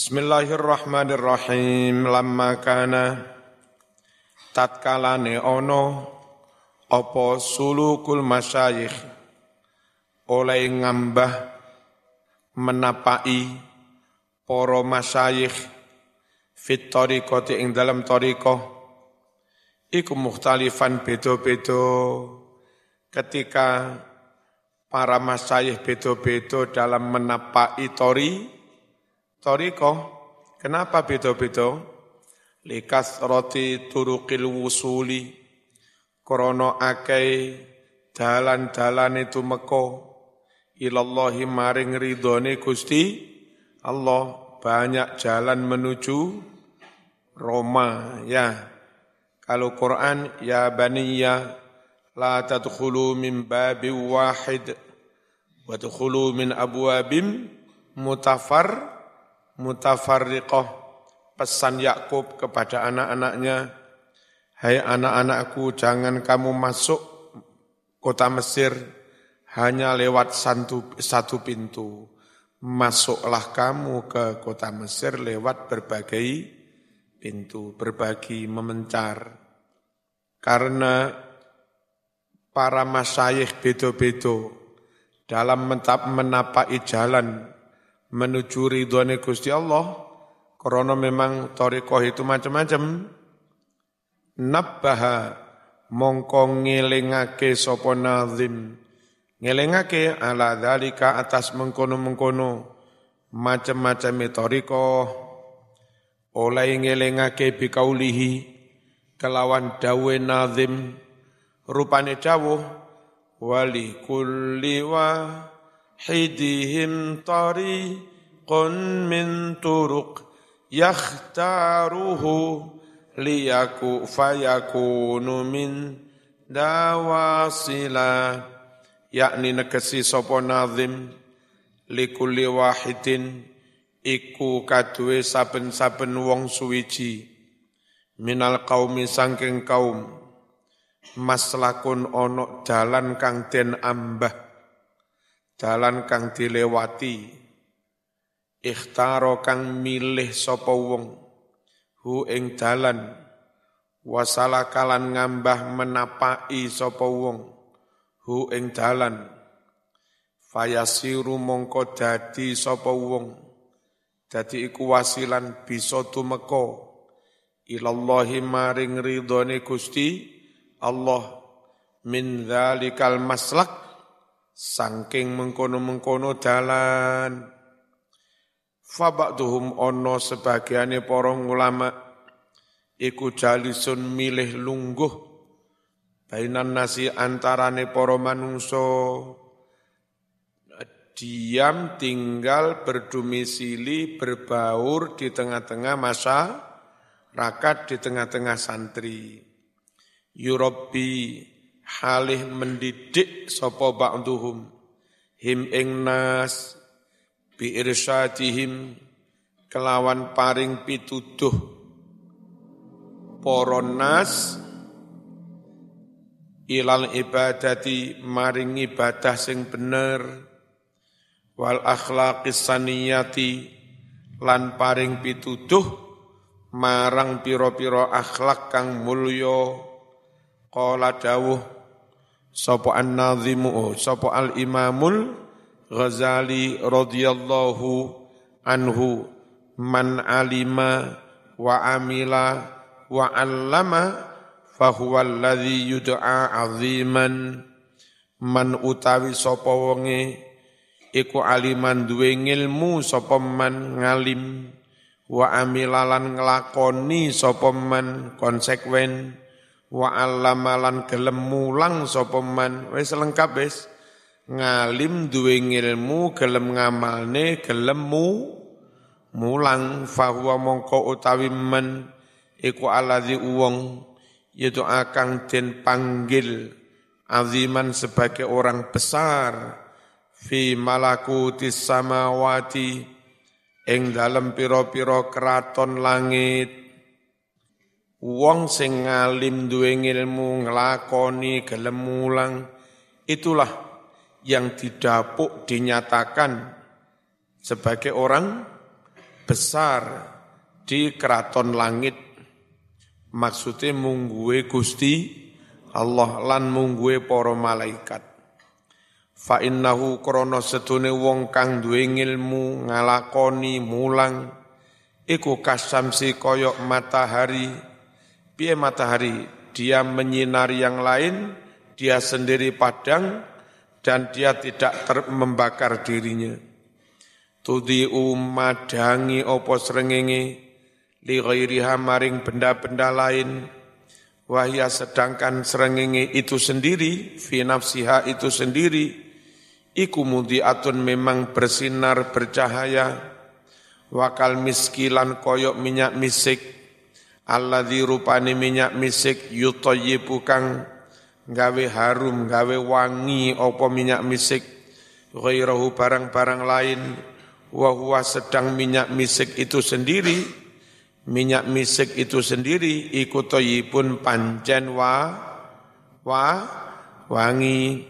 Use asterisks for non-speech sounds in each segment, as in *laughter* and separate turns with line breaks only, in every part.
Bismillahirrahmanirrahim. Lamma kana. Tatkalane ono apa sulukul masyayikh oleh ngambah menapai para masyayikh fit tariqati ing dalam tariqah. Iku mukhtalifan beda-beda. Ketika para masyayikh beda-beda dalam menapai tori tariqah kenapa beda-beda? Likas roti turukil wusuli krono akei dalan-dalan itu meko. Ilallahi maring ridhone Gusti Allah banyak jalan menuju Roma ya. Kalau Quran ya baniya la tadkhulu min babi wahid wa min abwabim mutafar mutafarriqah pesan Yakub kepada anak-anaknya, "Hai anak-anakku, jangan kamu masuk kota Mesir hanya lewat satu, satu pintu. Masuklah kamu ke kota Mesir lewat berbagai pintu, berbagi memencar. Karena para masyayikh bedo-bedo dalam menapai jalan menuju ridhone Gusti Allah, karena memang torikoh itu macam-macam. Nabbaha mongko ngelingake sopo nazim. Ngelingake ala dalika atas mengkono-mengkono macam-macam toriko. Oleh ngelingake bikaulihi kelawan dawe nazim. Rupane jauh wali kulli wahidihim tariqun min turuq yakhtaruhu liyaku fayakunu min dawasila yakni negesi sapa nazim likulli wahidin iku kadue saben-saben wong suwiji. Minal qaumi sangking kaum maslakun ono dalan kang den ambah dalan kang dilewati. Ikhtaro kang milih sapa wong. Hu ing dalan. Wasala kalan ngambah menapai sapa wong. Hu ing dalan. Fayasiru mongko dadi sapa wong. Dadi iku wasilan bisa tumeka. Ilallahi maring ridhone Gusti Allah min dzalikal maslak saking mengkono-mengkono dalan. Fabaktuhum ono sebagiannya porong ulama. Iku jalisun milih lungguh bainan nasi antarane poro manungso diam tinggal berdomisili berbaur di tengah-tengah masa rakat di tengah-tengah santri. Yurobi halih mendidik sopo ba'duhum. Him ing nas bi irsyadihim kelawan paring pituduh. Poronas ilal ibadati maring ibadah sing bener. Wal akhlaqis saniyati lan paring pituduh marang piro-piro akhlak kang mulya. Qala dawuh sapa an-nazimu sapa al-imamul Ghazali radhiyallahu anhu man alima wa amila wa allama fahuwa alladhi yud'a aziman. Man utawi sapa wonge iku aliman duwe ngilmu sapa man ngalim wa amilalan nglakoni sapa man konsekuen wa allamalan gelem mulang sapa man. Wis lengkap wis. Ngalim duwe ngilmu gelem ngamalne gelem mu mulang. Fahuwa mongko utawi men iku aladzi uwong yaitu akang den panggil aziman sebagai orang besar. Fi malakutis samawati ing dalem pira-pira keraton langit wong sing ngalim duwe ngilmu nglakoni gelem mulang itulah yang didapuk dinyatakan sebagai orang besar di keraton langit. Maksudnya mungguwe Gusti Allah lan mungguwe para malaikat. Fa innahu krana sedune wong kang duwe ilmu ngalakoni mulang iku kasamsi koyok matahari piye matahari. Dia menyinari yang lain dia sendiri padang dan dia tidak ter membakar dirinya. Tudi umadangi opo srengenge li maring benda-benda lain. Wahya sedangkan srengenge itu sendiri fi nafsiha itu sendiri. Iku mudiatun memang bersinar bercahaya. Wakal miskilan koyok minyak misik alladzi rupani minyak misik yutayyibu kang gawe harum, gawe wangi opo minyak misik, ghairahu barang-barang lain, wa sedang minyak misik itu sendiri, minyak misik itu sendiri, ikutoyipun pancen wa, wa, wangi,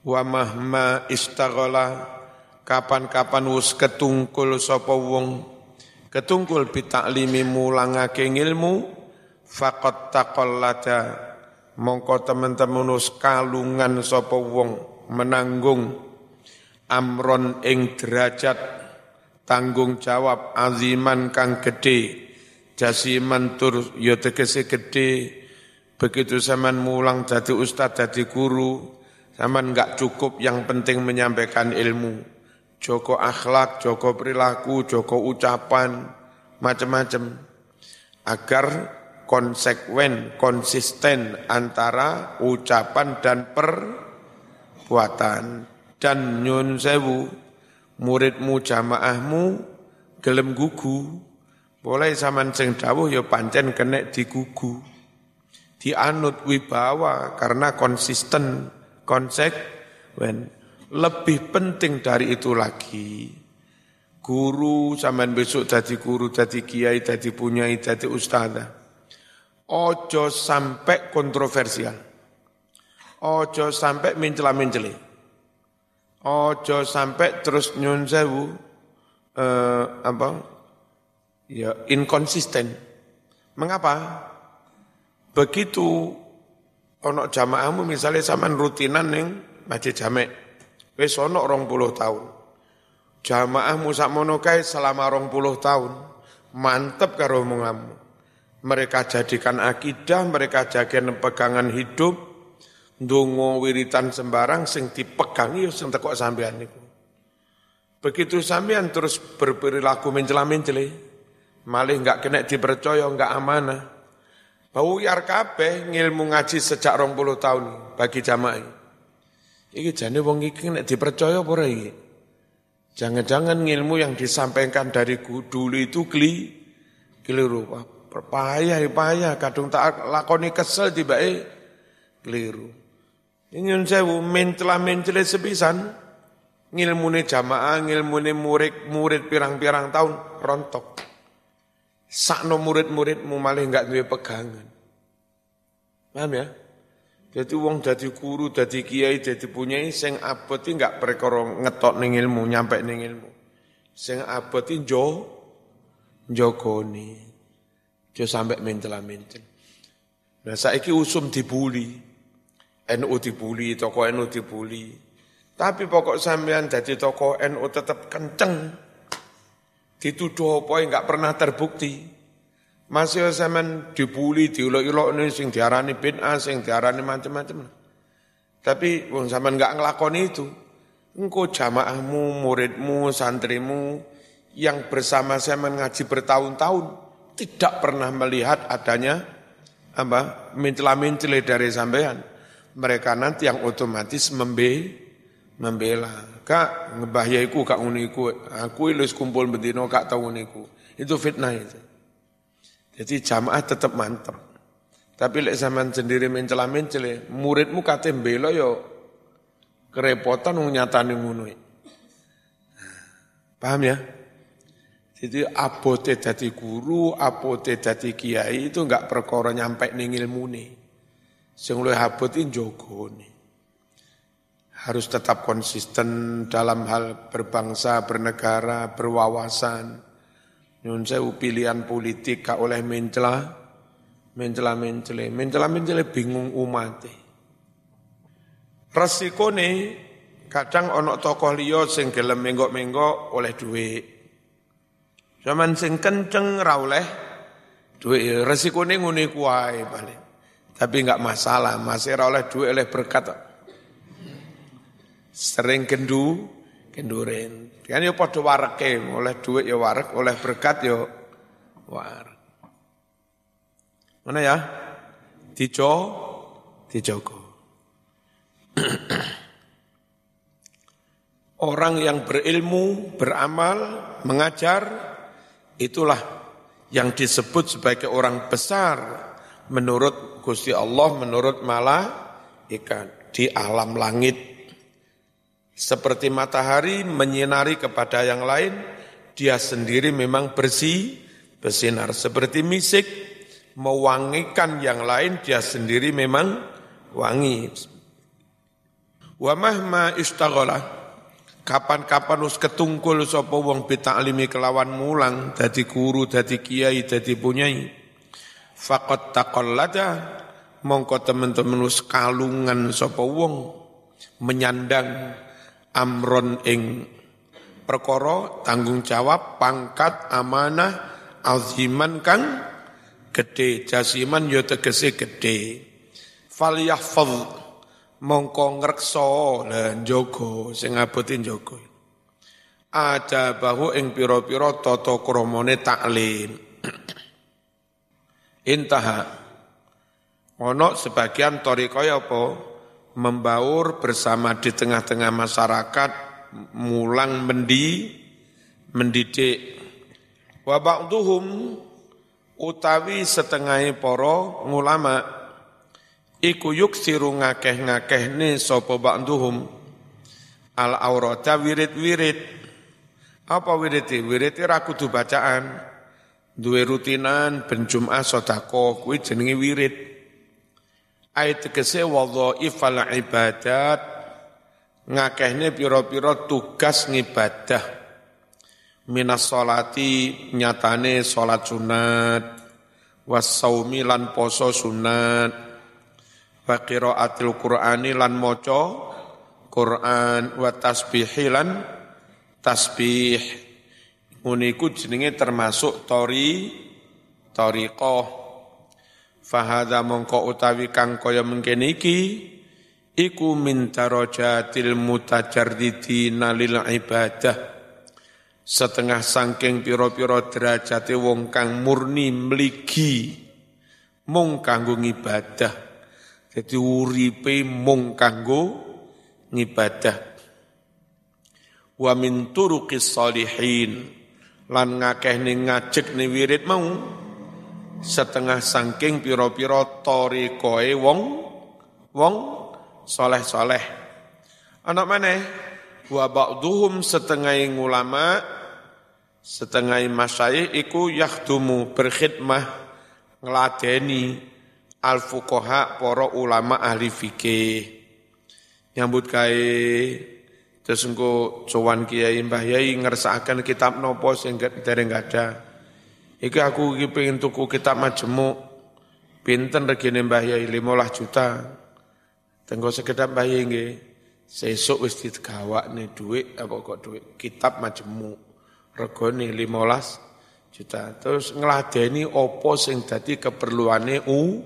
wa mahma istaghala, kapan-kapan wus ketungkul sapa wong, ketungkul bitaklimi mulangake ilmu, faqat taqallada, mongko teman-teman kalungan sapa wong menanggung amron ing derajat tanggung jawab aziman kang gede jasiman tur ya tegese gede begitu zaman mulang jadi ustad jadi guru zaman enggak cukup yang penting menyampaikan ilmu joko akhlak joko perilaku joko ucapan macam-macam agar konsekuen, konsisten antara ucapan dan perbuatan. Dan nyun sewu, muridmu jamaahmu gelem gugu, boleh zaman sing dawuh ya pancen kena digugu. Dianut wibawa karena konsisten, konsekuen. Lebih penting dari itu lagi, guru zaman besok jadi guru, jadi kiai, jadi punyai, jadi ustazah Ojo sampai kontroversial. Ojo sampai mencela-menceli. Ojo sampai terus nyun sewu eh, apa? Ya inkonsisten. Mengapa? Begitu ono jamaahmu misalnya sama rutinan yang masjid jamek. Wis rong puluh tahun. Jamaahmu sak monokai selama rong puluh tahun. Mantep karo omonganmu mereka jadikan akidah, mereka jadikan pegangan hidup, dungo wiritan sembarang sing dipegang ya sing tekok sampean niku. Begitu sampean terus berperilaku mencela-menceli, malih enggak kena dipercaya, enggak amanah. Bau yar kabeh ngilmu ngaji sejak 20 tahun bagi jamaah. Iki jane wong iki nek dipercaya apa iki? Jangan-jangan ilmu yang disampaikan dari dulu itu kli, keliru. Perpayah, payah, kadung tak lakoni kesel tiba eh keliru. Ingin sewu mencela mencela sepisan, ngilmune jamaah, ngilmune murid, murid pirang-pirang tahun, rontok. Sakno murid-muridmu malah enggak duwe pegangan. Paham ya? Jadi wong jadi guru, jadi kiai, jadi punyai sing aboti enggak perkara ngetok ning ilmu, nyampe ning ilmu. Sing aboti jo jogoni. Dia sampai mencela-mencela. Nah saiki usum dibuli. NU dibuli, toko NU dibuli. Tapi pokok sampean jadi toko NU tetap kenceng. Dituduh apa enggak pernah terbukti. Masih sampean dibuli, diulok-ulok ini sing diarani bid'ah, sing diarani macam-macam. Tapi wong sampean enggak ngelakoni itu. Engkau jamaahmu, muridmu, santrimu yang bersama saya mengaji bertahun-tahun tidak pernah melihat adanya apa mencela-mencela dari sampean. Mereka nanti yang otomatis membe membela. Kak ngebahayaiku kak uniku, aku ilus kumpul bedino kak tahu uniku. Itu fitnah itu. Jadi jamaah tetap mantap. Tapi lek zaman sendiri mencela-mencela, muridmu kate mbela yo kerepotan nyatane ngono. Paham ya? Jadi abote dadi guru, abote dadi kiai itu enggak perkara nyampe ning ilmune. Sing luwih abot jogone. Harus tetap konsisten dalam hal berbangsa, bernegara, berwawasan, Nyun sewu pilihan politik gak oleh mencela, mencela mencele, mencela mencele bingung umat. Resikone kadang onok tokoh liya sing gelem menggok-menggok oleh duit. Zaman sing kenceng ra oleh duit. Resikone ngene kuwae paling. Tapi enggak masalah, masih ra oleh duit oleh berkat. Sering gendu, genduren. Kan ya padha wareke, oleh duit ya warek, oleh berkat ya warek. Mana ya? Dijo, dijogo. *clears throat* Orang yang berilmu, beramal, mengajar, itulah yang disebut sebagai orang besar menurut Gusti Allah, menurut malaikat di alam langit seperti matahari menyinari kepada yang lain, dia sendiri memang bersih, bersinar. Seperti misik mewangikan yang lain, dia sendiri memang wangi. Wa mahma istaghala kapan-kapan us ketungkul sapa wong bita'limi kelawan mulang dadi guru dadi kiai dadi punyai faqat taqallada mongko temen-temen us kalungan sapa wong menyandang amron ing perkara tanggung jawab pangkat amanah aziman kang gede jasiman yo ya tegese gede falyahfaz mongko ngrekso lan jogo sing abote jogo ada bahu ing pira-pira tata kramane taklim. *clears throat* Intaha. Ono sebagian torikoy apa membaur bersama di tengah-tengah masyarakat mulang mendi mendidik. Wa ba'duhum utawi setengah poro ngulama iku yuksiru ngakeh-ngakehne sapa ba'duhum. Al aurata wirid-wirid. Apa wirid wirid ra kudu bacaan. Duwe rutinan ben Jumat sedekah kuwi jenenge wirid Ayat tegese ifal ibadat. Ngakehne pira-pira tugas ngibadah. Minas solati nyatane salat sunat. Wasaumi lan poso sunat. Wa qiraatil qur'ani lan maca Quran. Wa tasbihi lan tasbih. Uniku jenenge termasuk tori tariqah Fahada mongko utawi kang kaya mengkene iki iku min darajatil mutajarridina lil ibadah. Setengah sangking pira-pira derajate wong kang murni mligi mung kanggo ngibadah. Dadi uripe mung kanggo ngibadah. Wa min turuqis salihin lan ngakeh ning ngajek ni wirid mau setengah sangking piro-piro tori koe wong wong soleh-soleh. Anak mana? Wa ba'duhum setengah ulama setengah masyayikh iku yakhdumu berkhidmah ngeladeni al fuqaha para ulama ahli fikih nyambut kae terus engko sowan kiai mbah yai ngersakaken kitab nopo sing dereng ada Iki aku iki pengen tuku kitab majemuk. Pinten regine Mbah Yai 15 juta. Tenggo sekedap Mbah Yai nggih. Sesuk wis digawakne dhuwit apa kok dhuwit kitab majemuk. Regane 15 juta. Terus ngladeni apa sing dadi keperluane u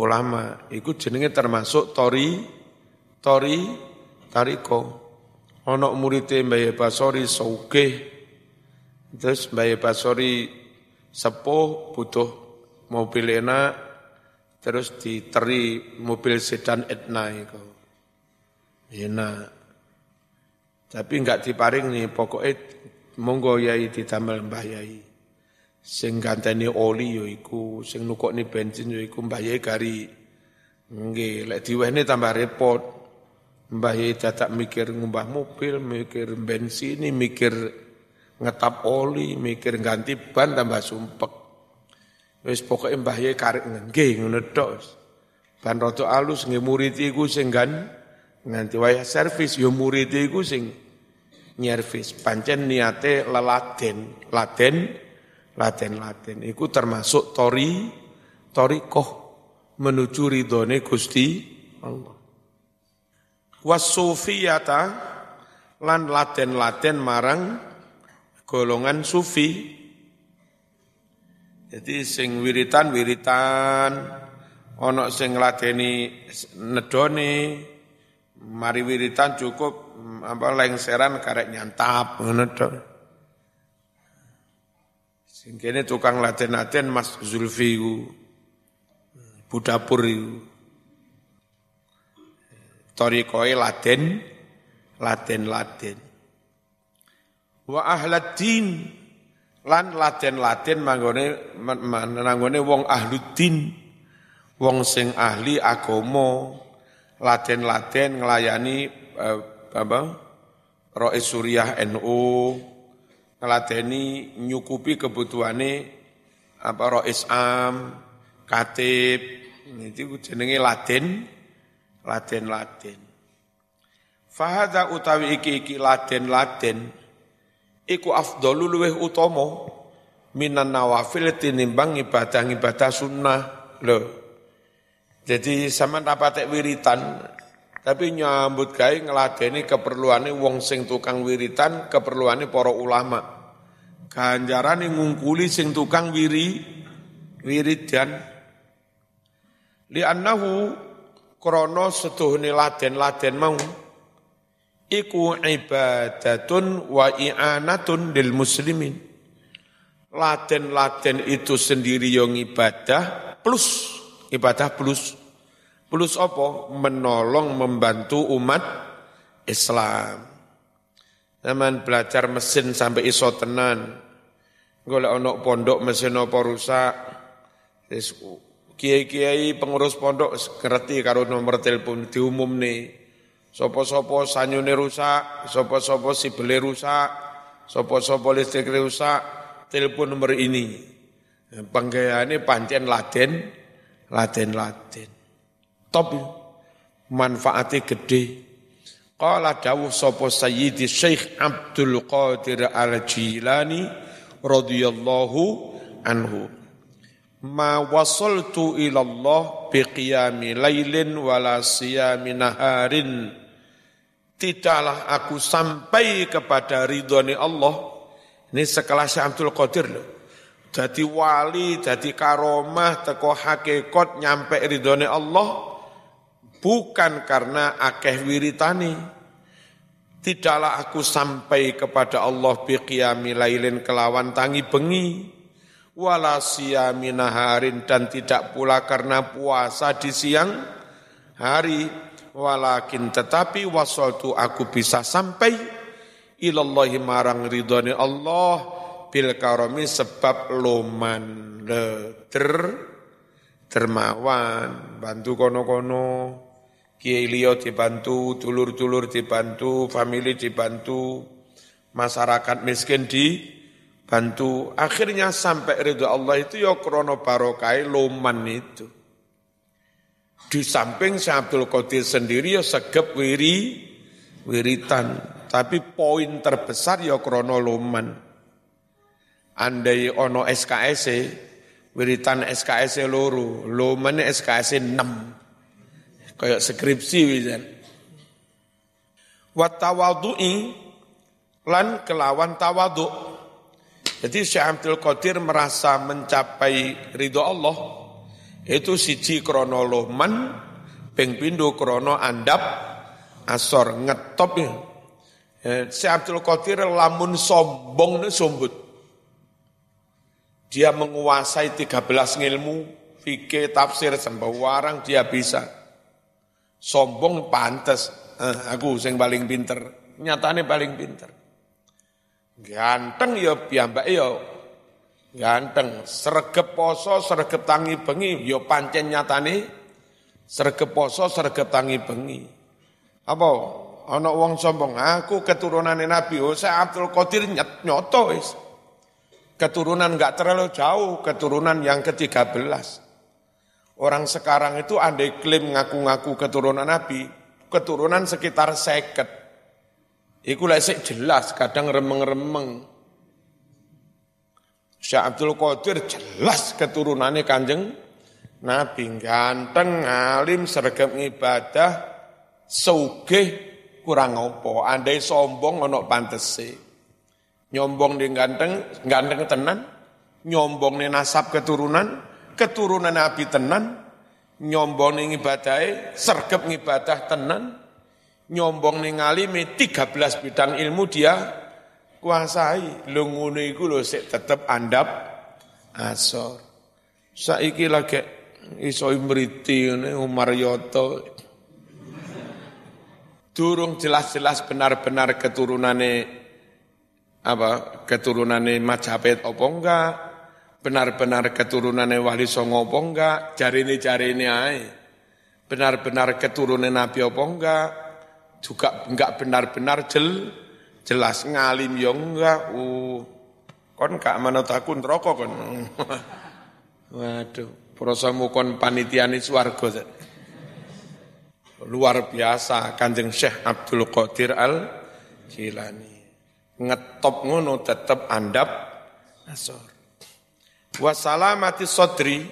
ulama. Iku jenenge termasuk tori tori tariko. Ana murid Mbah Basori sugih. Terus Mbah Basori sepuh butuh mobil enak terus diteri mobil sedan Etna itu. Enak. Tapi enggak diparing nih pokoknya monggo yai ditambal mbah yai. Sing ganteni oli yo iku sing nukokne bensin yo iku mbah yai kari nggih lek diwehne tambah repot. Mbah yai dadak mikir ngumbah mobil mikir bensin mikir ngetap oli, mikir ganti ban tambah sumpek. Wis pokoke Mbah Yai karek nggih ngono tok. Ban rada alus nggih murid iku sing gan nganti wayah servis yo murid iku sing nyervis. Pancen niate leladen, laden laten-laten. Iku termasuk tori, torikoh menuju ridhone Gusti Allah. Wasufiyata lan laten-laten marang golongan sufi. Jadi sing wiritan-wiritan, ono sing ladeni nedone, mari wiritan cukup apa lengseran karek nyantap ngono Sing kene tukang laten-laten Mas Zulfi ku. Budapur iku. Laten-laten. Wa ahladin lan laten-laten manggone manggone wong ahluddin. Wong sing ahli agama laten-laten nglayani eh, apa? Rois Suriah NU, ngeladeni nyukupi kebutuhane apa rois am, katib, itu jenenge Latin, Latin Latin. Fahada utawi iki iki Latin Latin, iku afdalu luweh utama minan nawafil tinimbang ibadah-ibadah sunnah lho. Jadi sama dapat wiritan, tapi nyambut gawe ngeladeni keperluane wong sing tukang wiritan, keperluane para ulama. Ganjarane ngungkuli sing tukang wiri wiridan. Li annahu krana setuhne laden-laden mau iku ibadatun wa i'anatun lil muslimin. Laden-laden itu sendiri yang ibadah plus ibadah plus Plus apa? Menolong, membantu umat Islam. Zaman belajar mesin sampai iso tenan. Golek ono pondok mesin apa rusak. Kiai-kiai pengurus pondok ngerti karo nomor telepon diumum nih. Sopo-sopo sanyune rusak, sopo-sopo si beli rusak, sopo-sopo listrik rusak, telepon nomor ini. Panggayane pancen laden, laden-laden top manfaatnya gede. Qala dawuh sapa Sayyidi Syekh Abdul Qadir Al-Jilani radhiyallahu anhu. Ma wasaltu ila Allah biqiyami lailin wala siyami naharin. Tidaklah aku sampai kepada ridhoni Allah. Ini sekelas Abdul Qadir loh. Jadi wali, jadi karomah, teko hakikat nyampe ridhoni Allah bukan karena akeh wiritani. Tidaklah aku sampai kepada Allah biqiyami lailin kelawan tangi bengi, wala siyami naharin dan tidak pula karena puasa di siang hari, walakin tetapi wasaltu aku bisa sampai ilallahi marang ridhani Allah bil karami sebab loman der dermawan bantu kono-kono kiai liya dibantu, dulur-dulur dibantu, family dibantu, masyarakat miskin dibantu. Akhirnya sampai ridho Allah itu ya krono barokai loman itu. Di samping Syekh Abdul Qadir sendiri ya segep wiri, wiritan. Tapi poin terbesar ya krono loman. Andai ono SKS, wiritan SKS loro, loman SKS 6 kayak skripsi wisan. Wa tawadhu'i lan kelawan tawadhu. Jadi Syekh Abdul Qadir merasa mencapai ridho Allah itu siji krono loman, ping pindho krono andap asor ngetop ya. Syekh Abdul Qadir lamun sombong sombut. Dia menguasai 13 ilmu, fikih, tafsir, sembah warang dia bisa. Sombong pantas, eh, aku sing paling pinter. Nyatane paling pinter. Ganteng ya piyambak ya ganteng. Sregep poso, sregep tangi bengi ya pancen nyatane sregep poso, sregep tangi bengi. Apa ana wong sombong, aku keturunane Nabi, oh saya Abdul Qadir nyet nyoto wis. Keturunan enggak terlalu jauh, keturunan yang ke-13. Orang sekarang itu andai klaim ngaku-ngaku keturunan Nabi, keturunan sekitar seket. Iku lah jelas, kadang remeng-remeng. Syekh Abdul Qadir jelas keturunannya kanjeng Nabi ganteng, alim, sergap ibadah, sugih kurang opo. Andai sombong ono pantese. Nyombong di ganteng, ganteng tenan. Nyombong di nasab keturunan, keturunan Nabi tenan. Nyombong di ibadahnya, sergap ibadah tenan. Nyombong di ngalimi 13 bidang ilmu dia kuasai. Lu ngono iku lho sik tetep andap asor. Saiki lagi iso imriti ngene Umar Yoto. Durung jelas-jelas benar-benar keturunane apa keturunane Majapahit apa enggak? Benar-benar keturunane Wali Songo apa enggak? Jarine-jarine ae. Benar-benar keturunan Nabi apa enggak? Juga enggak benar-benar jel jelas ngalim yo enggak. Uh, kon gak manut aku neraka kon. *laughs* Waduh. Prosa mukon panitiani swarga. Luar biasa Kanjeng Syekh Abdul Qadir Al Jilani. Ngetop ngono tetep andap asor. Wasalamati sodri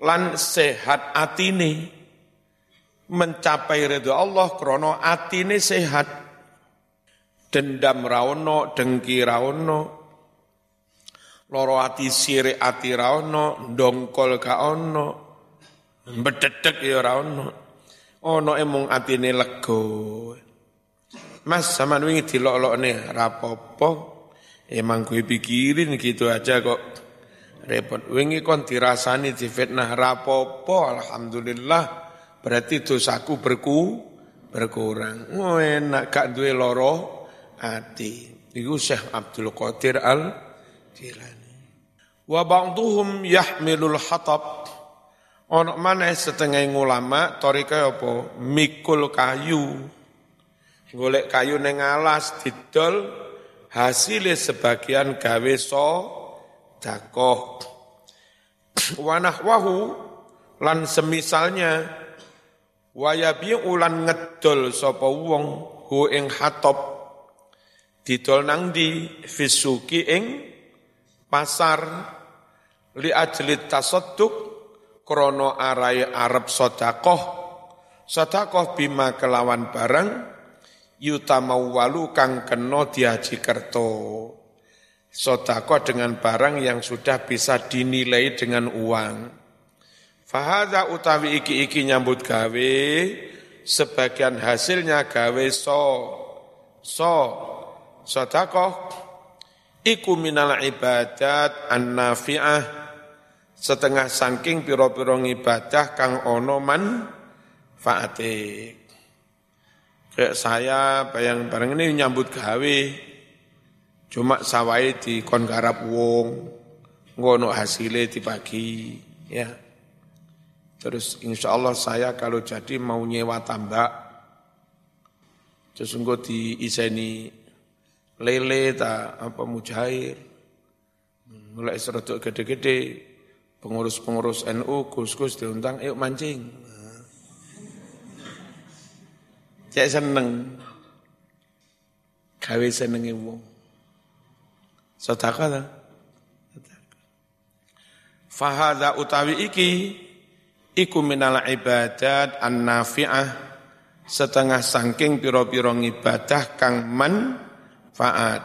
lan sehat atine mencapai ridho Allah krono atine sehat dendam raono dengki raono loro ati sirik ati ra ono, ndongkol ka ono, bededek ya ra ono. Emong atine lega. Mas sama wingi dilok-lokne rapopo, emang gue pikirin gitu aja kok repot. Wingi kon dirasani difitnah rapopo, alhamdulillah berarti dosaku berku berkurang. Oh, enak gak duwe loro ati. Iku Syekh Abdul Qadir Al Jilani. Wa ba'duhum yahmilul hatab. Ono mana setengah ulama torika apa? Mikul kayu. Golek kayu neng alas didol hasilnya sebagian gawe so dakoh. Wanah wahu lan semisalnya wayabi ulan ngedol sapa wong hu ing hatop didol nang di fisuki ing pasar. Li ajli tasadduk krono arai arab sodakoh sodakoh bima kelawan barang yutamawalu kang keno dihaji kerto. Sodakoh dengan barang yang sudah bisa dinilai dengan uang. Fahada utawi iki-iki nyambut gawe, sebagian hasilnya gawe so, so, sodakoh, iku minal ibadat an-nafi'ah setengah saking piro-piro ibadah kang ono man. Kayak saya bayang bareng ini nyambut gawe, cuma sawai di kon garap wong, ngono hasilnya dibagi, ya. Terus insya Allah saya kalau jadi mau nyewa tambak, terus engko diiseni lele ta apa mujair. Mulai serotok gede-gede. Pengurus-pengurus NU kus-kus diundang yuk mancing. Cek seneng. Gawe senengi wong. Sedekah ta? Fahadha utawi iki iku minal ibadat an-nafi'ah setengah sangking piro-piro ibadah kang man faat.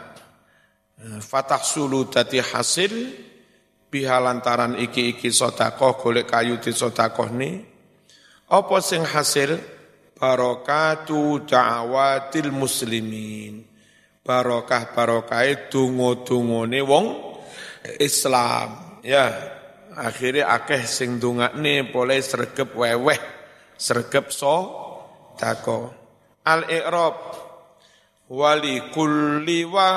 Fatah sulu dati hasil biha lantaran iki-iki sodakoh golek kayu di sodakoh ni. Apa sing hasil? Barokatu da'awatil muslimin. Barokah barokai dungo-dungone wong Islam. Ya, akhirnya akeh sing dungakne boleh sergep weweh, sergep so dako. Al-i'rab wali kulli wahidihim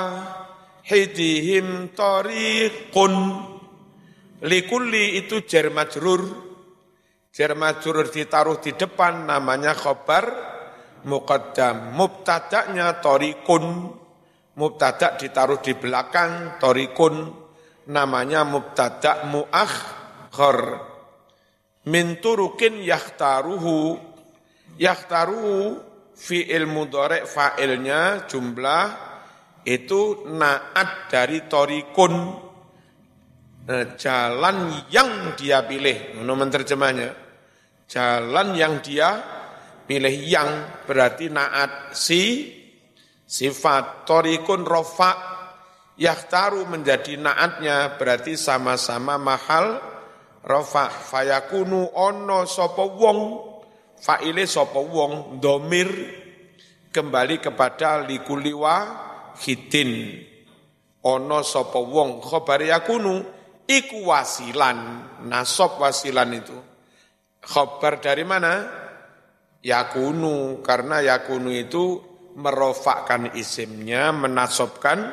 tariqun. Likulli itu jar majrur. Jar majrur ditaruh di depan namanya khobar. Muqaddam mubtada'nya tariqun. Mubtada' ditaruh di belakang tariqun. Namanya mubtada' muakhir min turukin yahtaruhu yahtaruhu fi'il mudhari fa'ilnya jumlah itu naat dari torikun. Nah, jalan yang dia pilih, nomor terjemahnya. Jalan yang dia pilih yang berarti naat si sifat torikun rofa yahtaru menjadi naatnya berarti sama-sama mahal rofa. Fayakunu ono sopo wong faile sopo wong domir kembali kepada likuliwa hidin ono sopo wong khobar yakunu iku wasilan, nasab wasilan itu. Khobar dari mana? Yakunu, karena yakunu itu merofakkan isimnya, menasobkan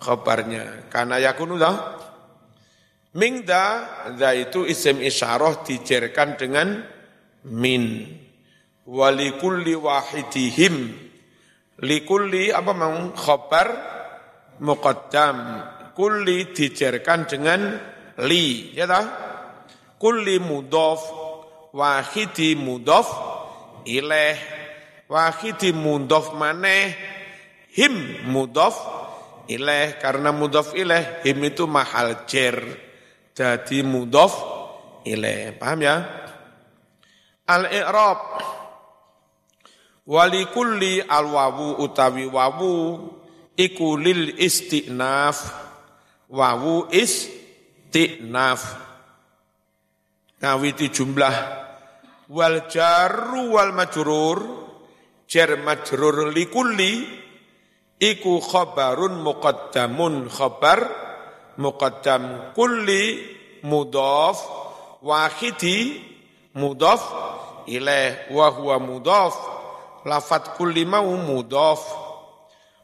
khobarnya. Karena yakunu dah. Mingda, da itu isim isyarah dijerkan dengan min. Walikulli wahidihim. Likulli apa mau khobar muqaddam kulli dijerkan dengan li, ya tak? Kulli mudof, wahidi mudof, ileh, wahidi mudof maneh, him mudof, ileh, karena mudof ileh, him itu mahal jer, jadi mudof ileh, paham ya? Al-i'rab, walikulli al-wawu utawi wawu, iku lil istinaf. Wawu istinaf. Ngawiti jumlah. Wal jarru wal majrur. Jar majrur likulli iku khabarun muqaddamun. Khabar muqaddam kulli mudhaf. Wahidi mudhaf ilaih wa huwa mudhaf lafat kulli mau mudhaf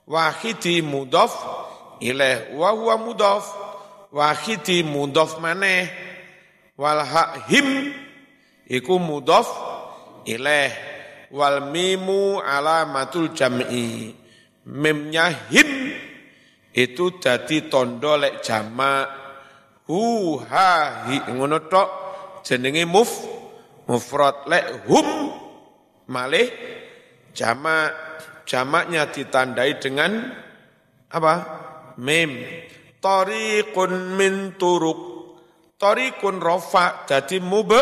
wahidi mudhaf ilaih wa huwa mudhaf wahidi mudhaf maneh wal him iku mudhaf ilaih wal mimu alamatul jam'i. Mimnya him itu dadi tondo lek jamak. Hu ha hi ngono tok jenenge muf mufrad lek hum malih jamak jamaknya ditandai dengan apa? Mim. Tariqun min turuk tariqun rofa jadi mube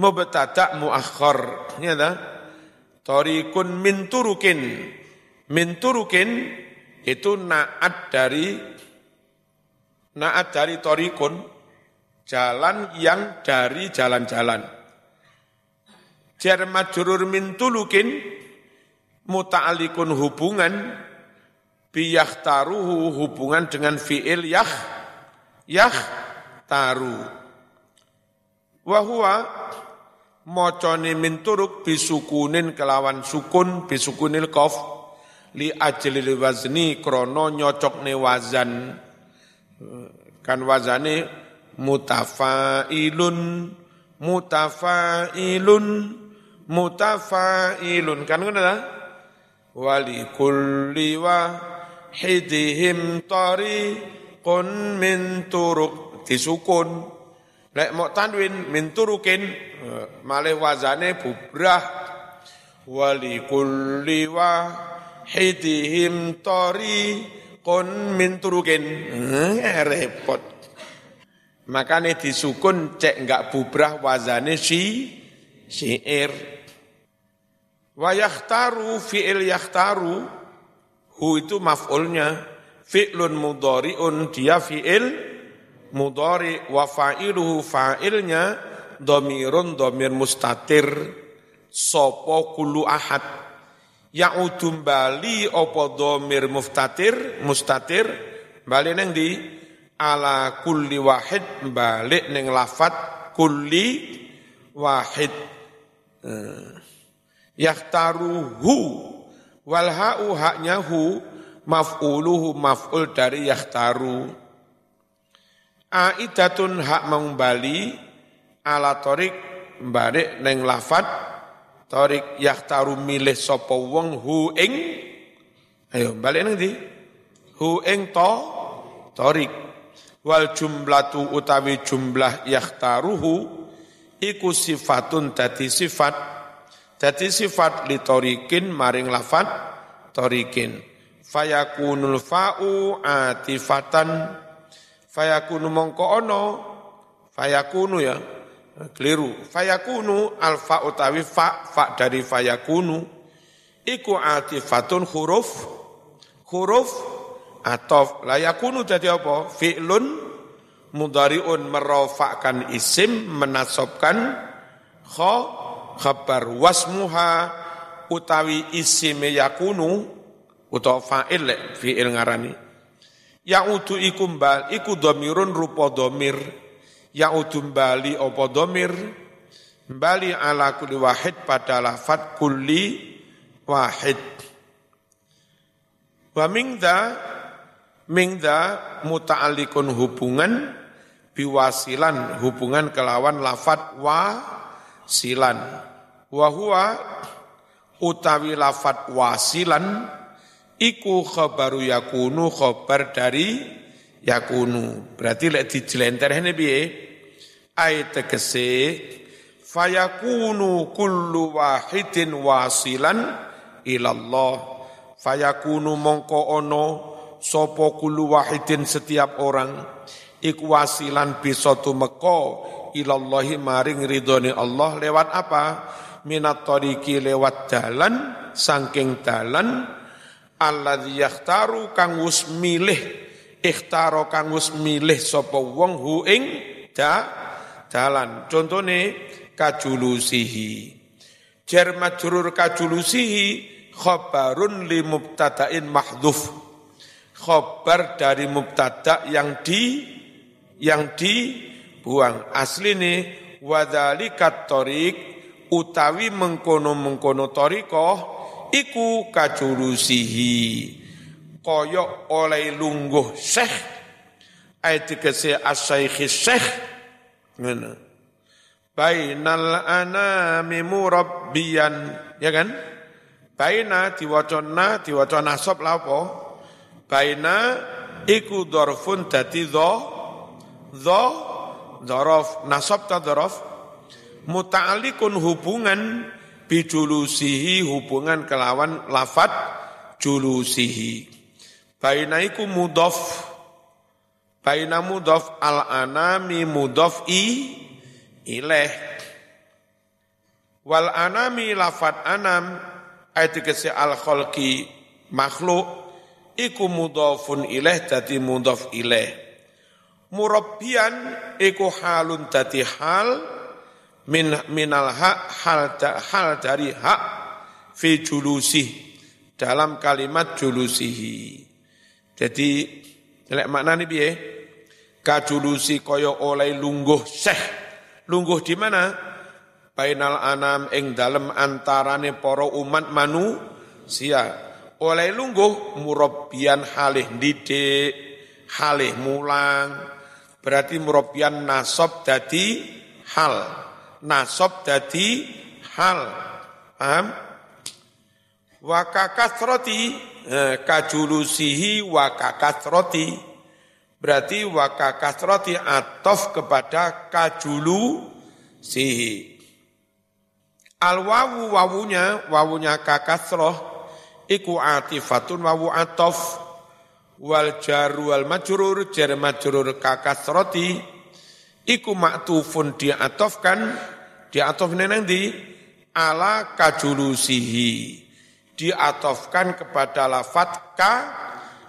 mubtada muakhar ya ta? Tariqun min turukin min turukin itu naat dari naat dari torikun jalan yang dari jalan-jalan. Jar majrur min tulukin muta'alikun hubungan taruhu hubungan dengan fi'il yah yah taru wahwa mocone min turuk bisukunin kelawan sukun bisukunil kof li ajlil wazni krono nyocok ne wazan. Kan wazane mutafailun mutafailun mutafailun. Kan ngono ta wali kulli hidihim tariqun min turuk disukun. Lek mau tanwin min turukin malih wazane bubrah. Wali kulli wahidihim tariqun min turukin eh, repot makanya disukun cek enggak bubrah wazane si syair. Wa yakhtaru fi'il yakhtaru Hu itu maf'ulnya, fi'lun mudhari'un, dia fi'il mudhari. Wa fa'iluhu fa'ilnya domirun domir mustatir. Sopo kulu ahad. Ya'udum bali opo domir mustatir mustatir. Bali neng di ala kulli wahid balik neng lafat kulli wahid. Eh, yahtaruhu Wal ha'u haknya hu maf'uluhu maf'ul dari yahtaru. Aidatun hak mengembali ala torik balik neng lafat torik yahtaru milih sopo wong hu ing. Ayo balik neng di hu ing to torik wal jumlatu utawi jumlah yahtaruhu iku sifatun tadi sifat. Jadi sifat litorikin maring lafat torikin. Fayakunul fa'u atifatan. Fayakunu mongko ono fayakunu ya keliru. Fayakunu alfa utawi fa fa dari fayakunu iku atifatun huruf huruf atof layakunu jadi apa? Fi'lun mudariun merofakkan isim menasobkan kho khabar wasmuha utawi isim yakunu utawa fa'il fi'il ngarani. Ya'udu iku mbal iku domirun rupa domir. Ya'udu mbali opo domir? Mbali ala kulli wahid pada lafat kulli wahid. Wa mingda Mingda muta'alikun hubungan Biwasilan hubungan kelawan lafat wa silan Wahua utawi lafat wasilan iku khabaru yakunu khabar dari yakunu. Berarti lek dijelenterne piye? Ai tegese fayakunu kullu wahidin wasilan ilallah. Fayakunu mongko ono sapa kullu wahidin setiap orang iku wasilan bisa tumeka ilallahi maring ridhone Allah lewat apa? Minat tariki lewat dalan saking dalan alladzi yakhtaru kang wis milih ikhtaro kang wis milih sapa wong hu ing da dalan. Contone kajulusihi. Jar majrur kajulusihi khabarun li mubtada'in mahdhuf khabar dari mubtada yang di yang dibuang. Asli nih wadalikat torik utawi mengkono-mengkono torikoh iku kajulusihi. Koyok oleh lungguh syekh ayat dikasih asyaikhi syekh. Ngene. Bainal anami murabbiyan. Ya kan? Baina diwacana diwacana nasab lapo baina iku dorfun dadi dho dho dhorof nasab ta dhorof muta'alikun hubungan bijulusihi hubungan kelawan lafat julusihi. Bainaiku mudof, baina mudof al anami mudof i ileh. Wal anami lafat anam ayat al makhluk iku mudofun ileh dadi mudof ileh. Murabbian iku halun dadi hal min minal hak hal, hal dari hak fi julusih dalam kalimat julusihi. Jadi lek maknane piye? Kajulusi kaya oleh lungguh syekh. Lungguh di mana? Bainal anam ing dalem antarane para umat manusia. Oleh lungguh murabian halih didik, halih mulang. Berarti murabian nasab dadi hal nasab dadi hal. Paham? Wa kakasroti eh, kajulusihi wa kakasroti berarti wa kakasroti atof kepada kajulu sihi. Al wawu wawunya wawunya kakasroh iku atifatun wawu atof wal jaru wal majrur jar majrur kakasroti. Iku maktufun diatofkan diatofnya nanti ala kajulusihi. Diatofkan kepada lafat ka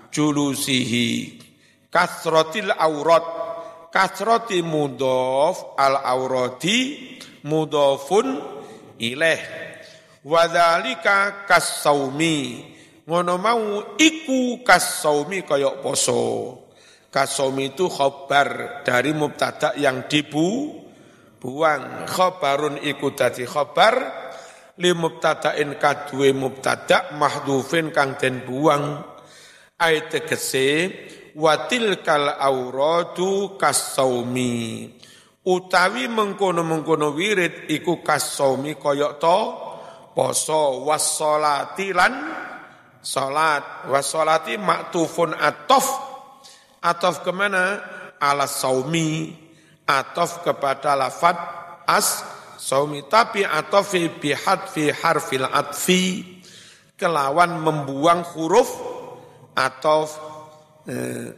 julusihi kasrotil aurat. Kasroti mudof al aurati mudofun ileh wadhalika kasaumi ngono mau iku kasaumi koyok poso Kasom itu khobar dari mubtada yang dibu buang. Khobarun iku dadi khobar li mubtada'in kadue mubtada mahdufin kang den buang. Ayat tegese watil kal auradu kasaumi. Utawi mengkono-mengkono wirid iku kasaumi koyok to poso wassolati lan salat wassolati maktufun atof Atof ke mana? Ala saumi. Atof kepada lafad as saumi. Tapi atof bihad fi harfil atfi. Kelawan membuang huruf atof eh,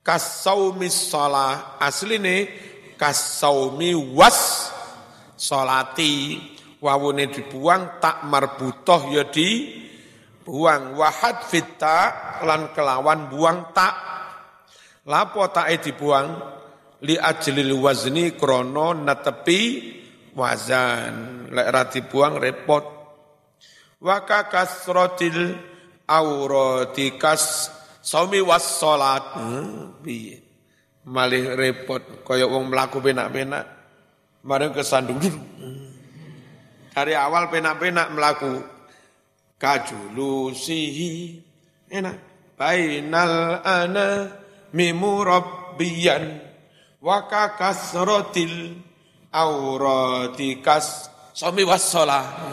kasaumi sholah asline kasaumi was solati wawune dibuang tak marbutoh ya di buang wahad fitta lan kelawan buang tak lapo tak dibuang li ajlil wazni krono natepi wazan lek ra dibuang repot wa kasrotil auratikas Saumi was salat. Hmm? Malih repot kaya wong mlaku penak-penak. Mari kesandung dulu. Dari awal penak-penak melaku. Kajulusihi. Enak. Bainal ana mimurabbiyan. Wa kasratil auratikas sami wassalah.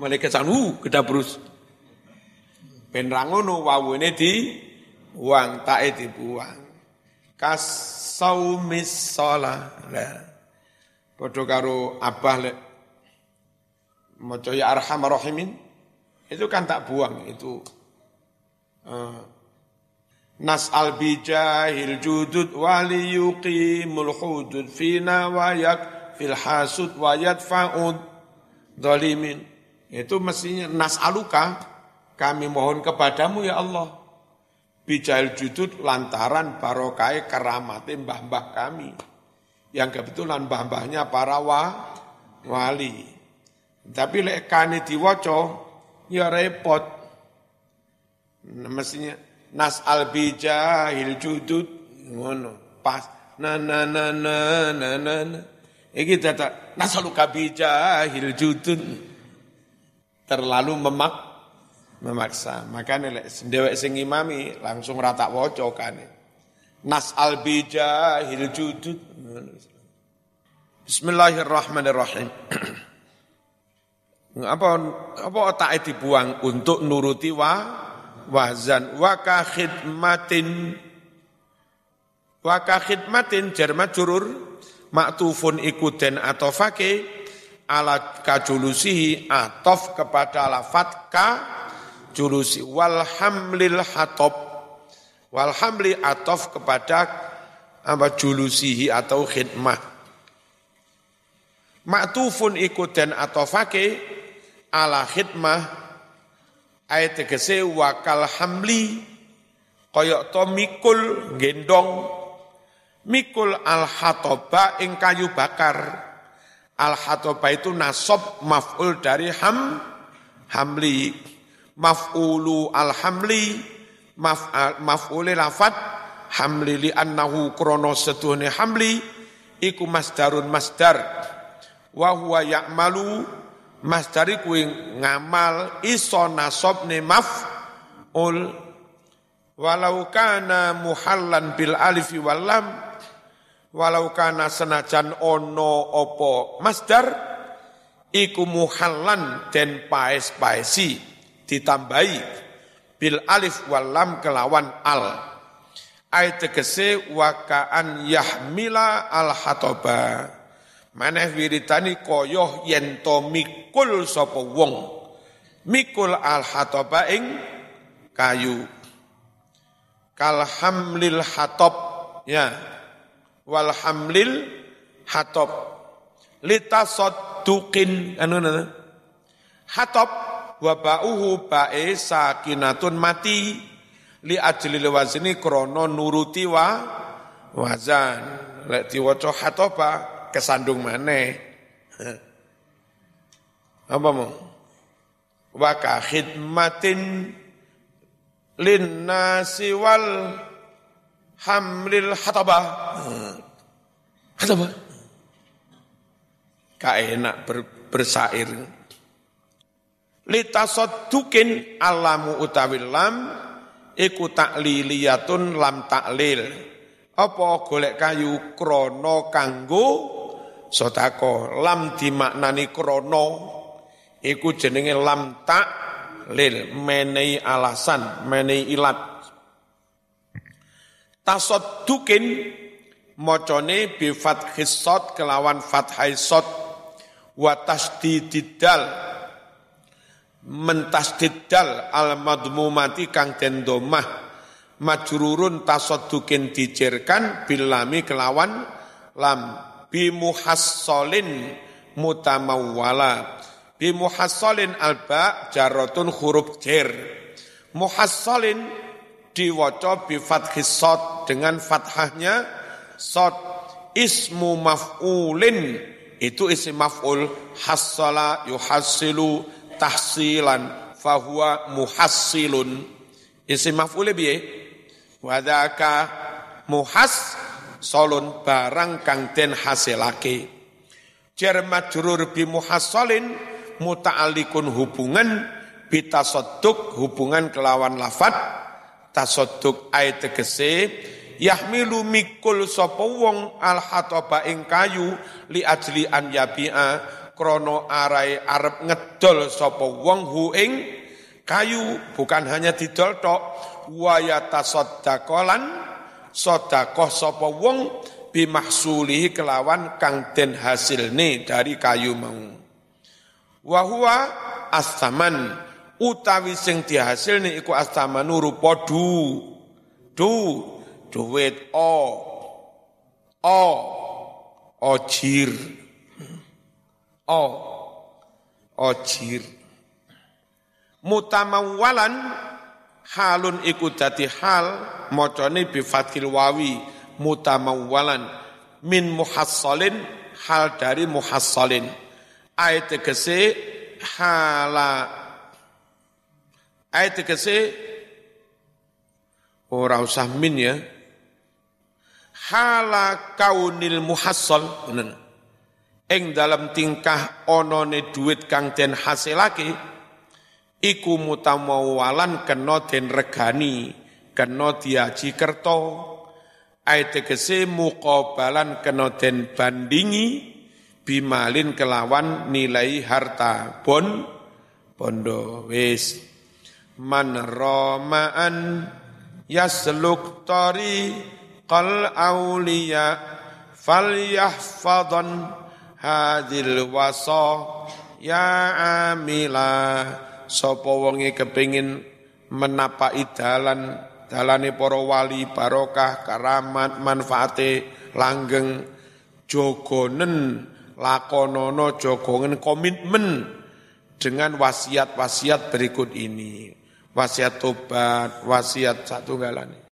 Malaikat sanu kedabrus Ben rangono wawune di uang tae dibuang. Kasaumis. Nah, Padha karo abah lek maca ya arhamar rahimin itu kan tak buang itu uh, nas al bijahil judud wali yuqimul hudud fina wa yak fil hasud wa yadfa'ud dolimin itu mestinya nas aluka kami mohon kepadamu ya Allah. Bijail judud lantaran barokai keramati mbah-mbah kami. Yang kebetulan mbah-mbahnya para wa, wali. Tapi lek kani diwoco, ya repot. Mestinya nas al bijahil judud ngono pas na na na na na na na iki data nasaluka bijahil judud terlalu memak memaksa. Makanya lek dewek sing imami langsung rata waca kan. Nas al bijahil judud. Bismillahirrahmanirrahim. *clears throat* apa apa otak dibuang untuk nuruti wa wazan wa ka khidmatin wa ka khidmatin jar majrur maktufun ikuten atau fake ala kajulusihi atof kepada lafat ka julusi. Wal hamlil hatob wal hamli atof kepada apa julusihi atau khidmah. Maktufun ikut dan atofake ala khidmah ayat tegese wakal hamli koyok to mikul gendong mikul al hatoba ing kayu bakar. Al hatoba itu nasob maf'ul dari ham hamli. Maf'ulu alhamli maf'ul maf'ule lafat hamli li annahu krono setuhne hamli iku masdarun masdar. Wa huwa ya'malu masdari kuwi ngamal iso nasobne maf'ul. Walau kana muhallan bil alifi wal lam walau kana senajan ono opo. Masdar iku muhallan den paes-paesi ditambahi bil alif wal lam kelawan al. Ayat tegese wakaan yahmila al hatoba maneh wiritani koyoh yen to mikul sapa wong. Mikul al hatoba ing kayu. Kal hamlil hatob ya. Wal hamlil hatob. Litasot dukin anu hatob wa ba'uhu ba'e sakinatun mati. Li ajli wazni krono nuruti wa wazan. Lek diwaca kesandung maneh. Apa mau? Wa ka khidmatin linnasi wal hamlil hataba hataba ka enak ber, bersair. Litasaddukin alamu utawi lam iku takliliyatun lam taklil. Apa golek kayu krono kanggo sodako. Lam dimaknani krono iku jenenge lam taklil menei alasan menei ilat. Tasaddukin mocone bi fathis kelawan fathai sod wa tasdididal mentasdiddal al madmumati kang den domah. Majrurun tasaddukin dijerkan bilami kelawan lam bimuhassolin mutamawwala bimuhassolin alba jarotun huruf jer. Muhassolin diwaca bi sod dengan fathahnya. Sod ismu maf'ulin. Itu isim maf'ul. Hassala yuhassilu tahsilan fahuwa muhassilun. Isim maf'ul piye? Wadaka muhas solun barang kang den hasilake. Jar majrur bi muhassalin muta'alliqun hubungan bitasadduk hubungan kelawan lafat tasadduk ayat tegese yahmilu mikul sapa wong al hataba ing kayu li ajli an yabi'a krono arai arep ngedol sapa wong hu ing kayu. Bukan hanya didol tok wa yatasaddaqalan sedekah sapa wong bimahsulihi kelawan kang den hasilne dari kayu mau. Wa huwa astaman utawi sing dihasilne iku astamanu rupa du. Du duit o o ojir. O ojir. Mutamawalan halun iku dadi hal macane bi fathil wawi mutamawwalan min muhassalin hal dari muhassalin. Ayat tegese hala ayat tegese ora usah min ya. Hala kaunil muhassal ing dalam tingkah onone duit kang den hasilake iku mutamawalan kena den regani kena diaji kerto. Ayat tegese muqabalan kena den bandingi bimalin kelawan nilai harta bon. Bondo wis. Man roma'an yasluk tori qal auliya falyahfadan hadil wasa ya amila sapa wonge kepengin menapaki dalan dalane para wali barokah karamat manfaate langgeng jogonen lakonono jogongen komitmen dengan wasiat-wasiat berikut ini. Wasiat tobat wasiat satu galane